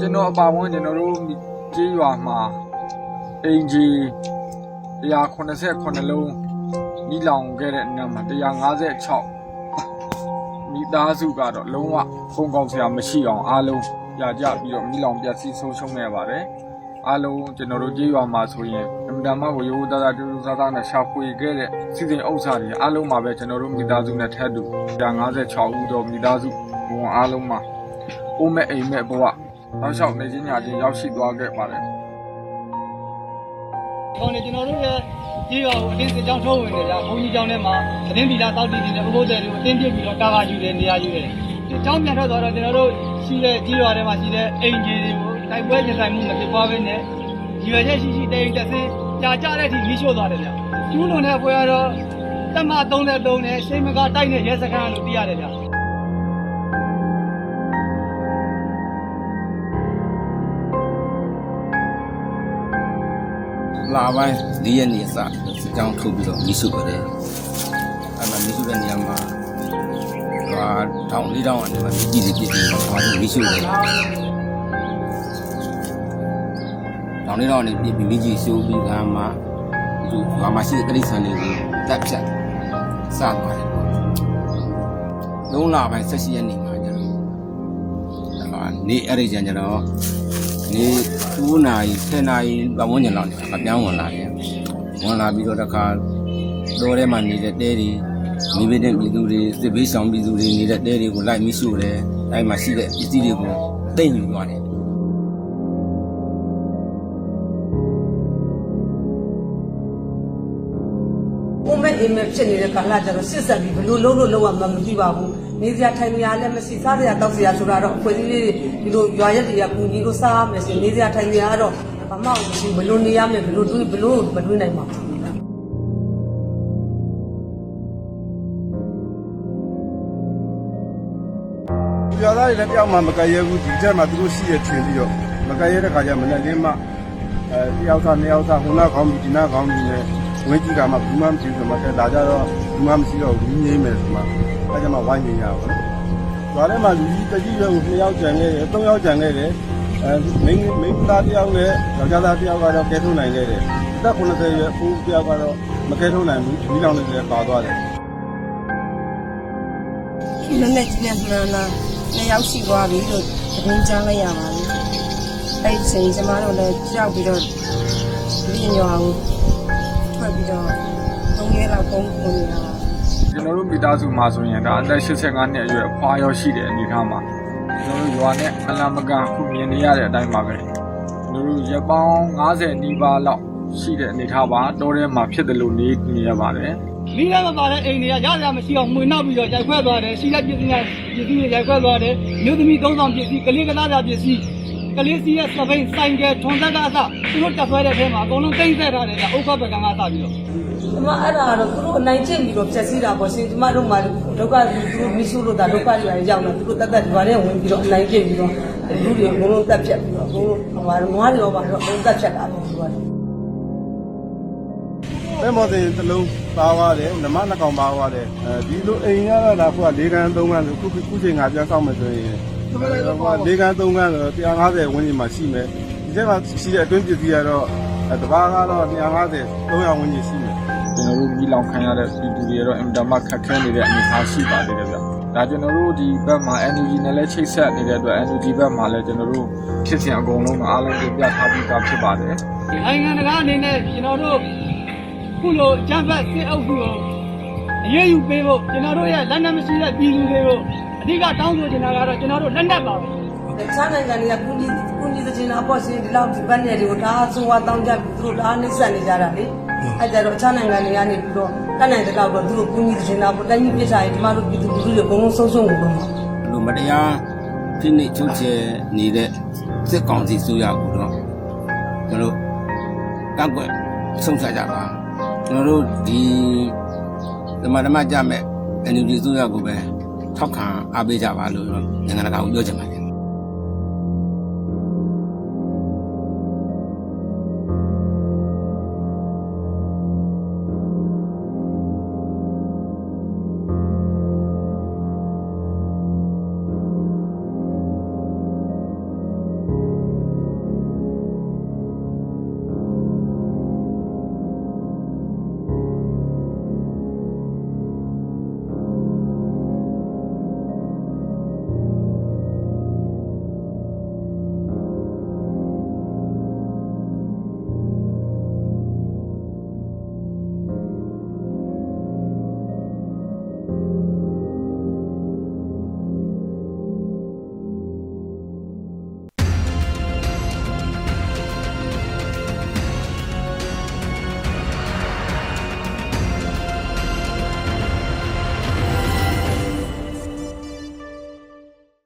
ကျွန်တော်အပါဝင်ကျွန်တော်တို့ကြေးရွာမှာအင်ဂျီ189လုံးမိလောင်ခဲ့တဲ့နာမှာ156မိသားစုကတော့လုံးဝဖုံကောင်းစရာမရှိအောင်အားလုံးကြာကြပြီးတော့မိလောင်ပြည့်စည်ဆုံးရှုံးနေပါတယ်အားလုံးကျွန်တော်တို့ကြေးရွာမှာဆိုရင်အမြဲတမ်းကိုရိုးသားသားတူတူသားသားနဲ့ရှာဖွေခဲ့တဲ့စီစဉ်ဥစ္စာတွေအားလုံးမှာပဲကျွန်တော်တို့မိသားစုနဲ့ထပ်တူ156ဦးတော့မိသားစုဘုံအားလုံးမှာအိုးမဲ့အိမ်မဲ့ဘဝ နောက်လျှောက်နေချင်းညာချင်းရောက်ရှိသွားခဲ့ပါတယ်ခေါင်းနေကျွန်တော်တို့ရဲ့ကြီးရောအတင်းစစ်ကြောင်းထုတ်ဝင်နေကြဘုန်းကြီးကျောင်းထဲမှာသတင်းပီလာတောက်တည်နေတဲ့ဘုဘိုးတဲ့တွေကိုအတင်းပြစ်ပြီးတော့တာကာယူတယ်နေရာယူတယ်ဒီကျောင်းပြန်ထွက်သွားတော့ကျွန်တော်တို့ရှိတဲ့ကြီးရွာထဲမှာရှိတဲ့အိမ်ကြီးတွေကိုတိုက်ပွဲရင်ဆိုင်မှုမဖြစ်ပွားဘဲနဲ့ရွယ်ချက်ရှိရှိတိမ်တက်စင်းကြာကြတဲ့အထိမိရှို့သွားတယ်ဗျကျူးလွန်တဲ့ပွဲကတော့တမ33နဲ့ရှိမကတိုက်တဲ့ရဲစခန်းလို့သိရတယ်ဗျ လာပိုင်း၄ရက်နေစစစ်ကြောင်းထုတ်ပြီးတော့မိစုပါတယ်အဲ့မှာမိစုတဲ့နေရာမှာဟာတောင်းလေးတောင်းအနေမှာပြည်စီပြည်စီဟောဒီမိစုတယ်တောင်းလေးတောင်းအနေပြည်ပြီးမိကြီးရှိုးပြီးကမှသူကမှရှိတဲ့တိရစ္ဆာန်တွေကိုတက်ဖြတ်စသွားတယ်လုံးလာပိုင်း၁၈ရက်နေမှာကျတော့အာနေအဲ့ဒီကျန်ကျတော့ နေ2နာရီ10နာရီပတ်ဝန်းကျင်လောက်နေမှာပြောင်းဝင်လာတယ်ဝင်လာပြီးတော့တခါတော်ထဲမှာနေတဲ့တဲတွေမိဘတဲ့ပြည်သူတွေစစ်ဘေးဆောင်ပြည်သူတွေနေတဲ့တဲတွေကိုလိုက်မိရှို့တယ်အဲ့မှာရှိတဲ့ပစ္စည်းတွေကိုတိတ်ယူသွားတယ် မဲ့အိမ်မဲ့ဖြစ်နေတဲ့ကာလကျတော့စစ်ဆက်ပြီးဘလို့လုံးလို့လုံးဝမမသိပါဘူးနေစရာထိုင်စရာလည်းမရှိစားစရာတောက်စရာဆိုတာတော့အဖွဲ့အစည်းလေးဒီလိုရွာရက်တွေကကူညီလို့စားရမယ်ဆိုရင်နေစရာထိုင်စရာကတော့ဘာမှမရှိဘလို့နေရမယ်ဘလို့တွေးဘလို့မတွေးနိုင်ပါဘူးရွာသားတွေလည်းတယောက်မှမကရဲဘူးဒီချက်မှာသူတို့ရှိရထင်ပြီးတော့မကရဲတဲ့ခါကျမနဲ့လင်းမအဲတယောက်သားနှစ်ယောက်သားဟိုနာကောင်းပြီဒီနာကောင်းပြီနဲ့ ဝင်းကြီးကမှဘူးမှမရှိဘူးဆိုမှတက်လာကြတော့ဘူးမှမရှိတော့ဘူးငြိမ့်မယ်ဆိုမှအဲကျမှဝိုင်းနေရပါတော့ရွာထဲမှာလူကြီးတကြီးရွယ်ကိုနှစ်ယောက်ကြံခဲ့တယ်သုံးယောက်ကြံခဲ့တယ်အဲမိန်းမိန်းသားတယောက်နဲ့ယောက်ျားသားတယောက်ကတော့ကဲထုတ်နိုင်ခဲ့တယ်အသက်80ရွယ်ဦးတယောက်ကတော့မကဲထုတ်နိုင်ဘူးဒီလောင်နေတယ်ပါသွားတယ်ဒီနေ့နဲ့ကြီးနဲ့မှန်လားနှစ်ယောက်ရှိသွားပြီလို့သတင်းကြားလိုက်ရပါတယ်အဲ့ဒီချိန်ကျမတို့လည်းကြောက်ပြီးတော့ဒီညောအောင်ထွက်ပြီး တော့သုံးရဲလောက်ပုံပုံနေတာကျွန်တော်တို့မိသားစုမှာဆိုရင်ဒါအသက်85နှစ်အရွယ်အဖွာရောရှိတဲ့အနေအထားမှာကျွန်တော်တို့ရွာနဲ့အလံမကန်ခုမြင်နေရတဲ့အတိုင်းပါပဲကျွန်တော်တို့ရပောင်း90နီးပါးလောက်ရှိတဲ့အနေအထားပါတောထဲမှာဖြစ်တယ်လို့နေနေရပါတယ်မိသားမပါတဲ့အိမ်တွေကရရမရှိအောင်မှွေနောက်ပြီးတော့ရိုက်ခွဲသွားတယ်ရှိတဲ့ပစ္စည်းကပစ္စည်းတွေရိုက်ခွဲသွားတယ်မြို့သမီးသုံးဆောင်ပစ္စည်းကလေးကလားတာပစ္စည်း ကလေးစီးရဲ့စပိန်ဆိုင်ကယ်ထွန်သက်ကအစသူတို့တက်ဆွဲတဲ့ထဲမှာအကုန်လုံးတိမ့်ဆက်ထားတယ်ကဥက္ကပကံကစပြီးတော့ဒီမှာအဲ့ဒါကတော့သူတို့အနိုင်ကျင့်ပြီးတော့ဖြတ်စည်းတာပေါ့ရှင်ဒီမှာတို့မှဒုက္ခသူတို့မိရှုလို့တာဒုက္ခတွေရောက်လာသူတို့တက်တက်ဒီပါနဲ့ဝင်ပြီးတော့အနိုင်ကျင့်ပြီးတော့လူတွေအကုန်လုံးတက်ဖြတ်ပြီးတော့အကုန်လုံးဟိုမှာနွားတွေရောပါတော့အကုန်တက်ဖြတ်တာပေါ့သူကပဲမော်တင်တစ်လုံးပါသွားတယ်နမနှစ်ကောင်ပါသွားတယ်အဲဒီလိုအိမ်ရတာကခုက၄ခန်း၃ခန်းဆိုခုခုချိန်ငါပြန်ဆောင်မယ်ဆိုရင် ဟိုက၄ခန်း၃ခန်းဆို150ဝန်းကျင်မှာရှိမယ်ဒီချက်မှာရှိတဲ့အတွင်းပစ္စည်းကတော့တဘာကတော့250 300ဝန်းကျင်ရှိမယ်ကျွန်တော်တို့မိလောင်ခံရတဲ့ပြည်သူတွေကတော့အင်တာမခက်ခဲနေတဲ့အနေအထားရှိပါသေးတယ်ဗျဒါကျွန်တော်တို့ဒီဘက်မှာ energy နဲ့လည်းချိတ်ဆက်နေတဲ့အတွက် energy ဘက်မှာလည်းကျွန်တော်တို့ဖြစ်စဉ်အကုန်လုံးကအားလုံးပြပြထားပြီးသားဖြစ်ပါတယ်နိုင်ငံတကာအနေနဲ့ကျွန်တော်တို့ခုလိုဂျမ်ဘတ်စစ်အုပ်စုကိုအရေးယူပေးဖို့ကျွန်တော်တို့ရဲ့လက်နက်မရှိတဲ့ပြည်သူတွေကို အဓိကတောင်းဆိုချင်တာကတော့ကျွန်တော်တို့လက်နက်ပါပဲတခြားနိုင်ငံတွေကကုညီကုညီတဲ့ချင်းအပေါ်ရှင်ဒီလောက်ဒီဘက်နယ်တွေကိုဒါဆိုဝါတောင်းကြပြီးသူတို့ဒါနှိမ့်ဆက်နေကြတာလေအဲ့ကြတော့တခြားနိုင်ငံတွေကနေပြီးတော့တတ်နိုင်တဲ့တော့သူတို့ကုညီတဲ့ချင်းအပေါ်တိုင်းပြည်ပြစ်ထားရင်ဒီမှာတို့ပြည်သူလူထုတွေအကုန်လုံးဆုံးရှုံးနေတော့မှာလူမတရားဖိနှိပ်ချုပ်ချယ်နေတဲ့စစ်ကောင်စီဆိုရကိုတော့ကျွန်တော်ကန့်ကွက်ဆုံးဖြတ်ကြပါကျွန်တော်တို့ဒီဓမ္မဓမ္မကြမဲ့ NUG ဆိုရကိုပဲ ထောက်ခံအားပေးကြပါလို့နိုင်ငံတကာကိုပြောချင်ပါတယ်